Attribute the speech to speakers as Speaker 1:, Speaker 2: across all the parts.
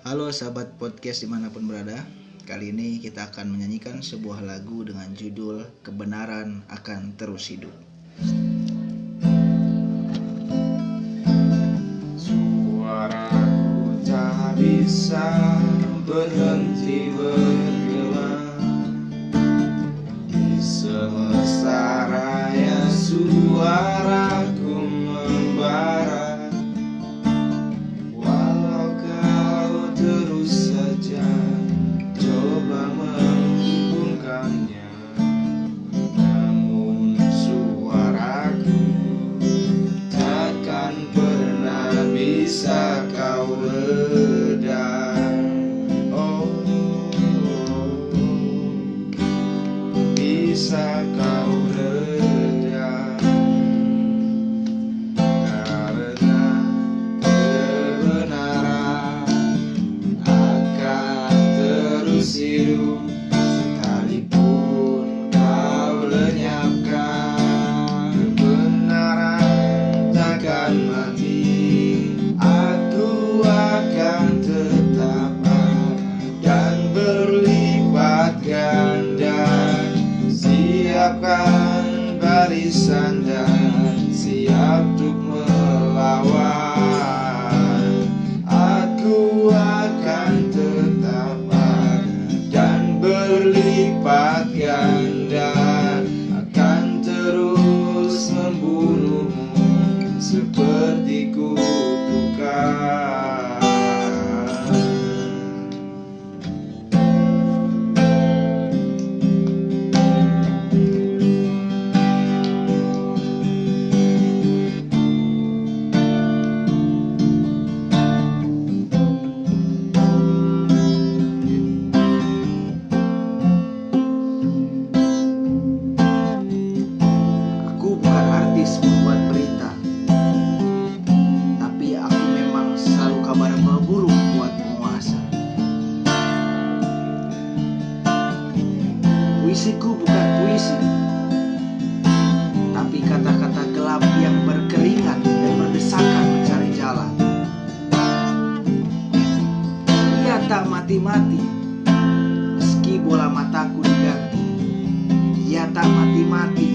Speaker 1: Halo sahabat podcast di mana pun berada. Kali ini kita akan menyanyikan sebuah lagu dengan judul Kebenaran akan terus hidup.
Speaker 2: Suaraku tak bisa berhenti hidup Sekalipun kau lenyapkan Kebenaran takkan mati Aku akan tetap Dan berlipat ganda. Siapkan barisan dan se
Speaker 1: Puisiku bukan puisi Tapi kata-kata gelap yang berkeringat dan berdesakan mencari jalan. Ia tak mati-mati Meski bola mataku diganti. Ia tak mati-mati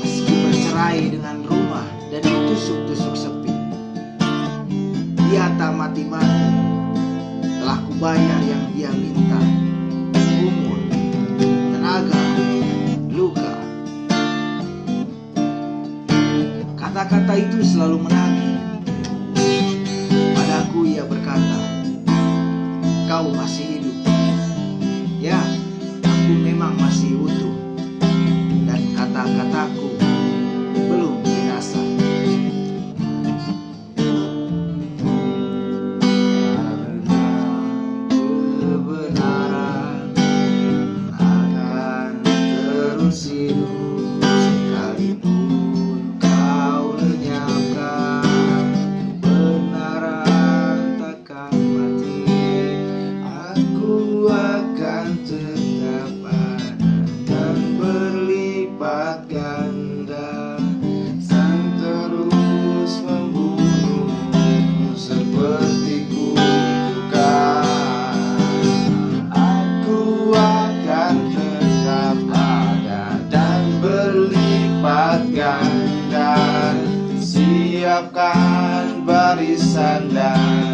Speaker 1: Meski bercerai dengan rumah dan ditusuk-tusuk sepi. Dia tak mati-mati Telah kubayar yang dia minta itu selalu menagih. Padaku ia berkata, "Kau masih hidup." Ya, aku memang masih utuh. Dan kata-kataku belum binasa. Kebenaran akan terus.
Speaker 2: siapkan barisan dan